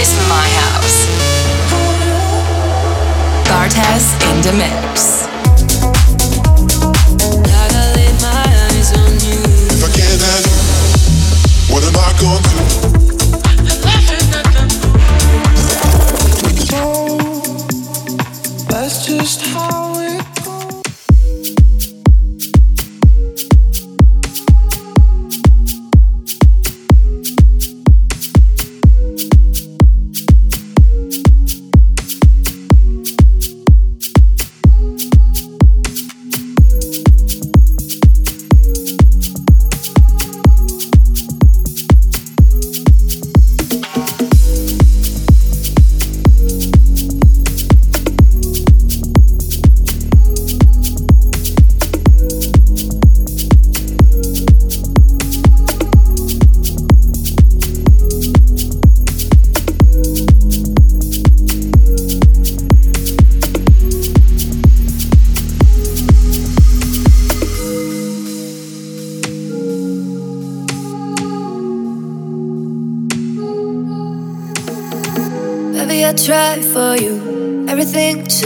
is my house. Bartes in the mix. If I can't have you, what am I gonna do? That's just how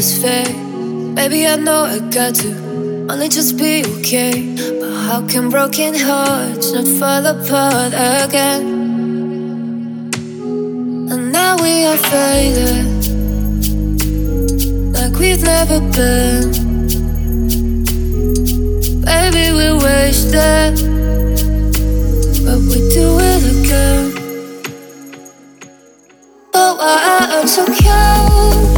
Just fake. Maybe I know I got to only just be okay. But how can broken hearts not fall apart again? And now we are faded, like we've never been. Baby, we're wasted, but we do it again. Oh, I am so cute.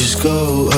just go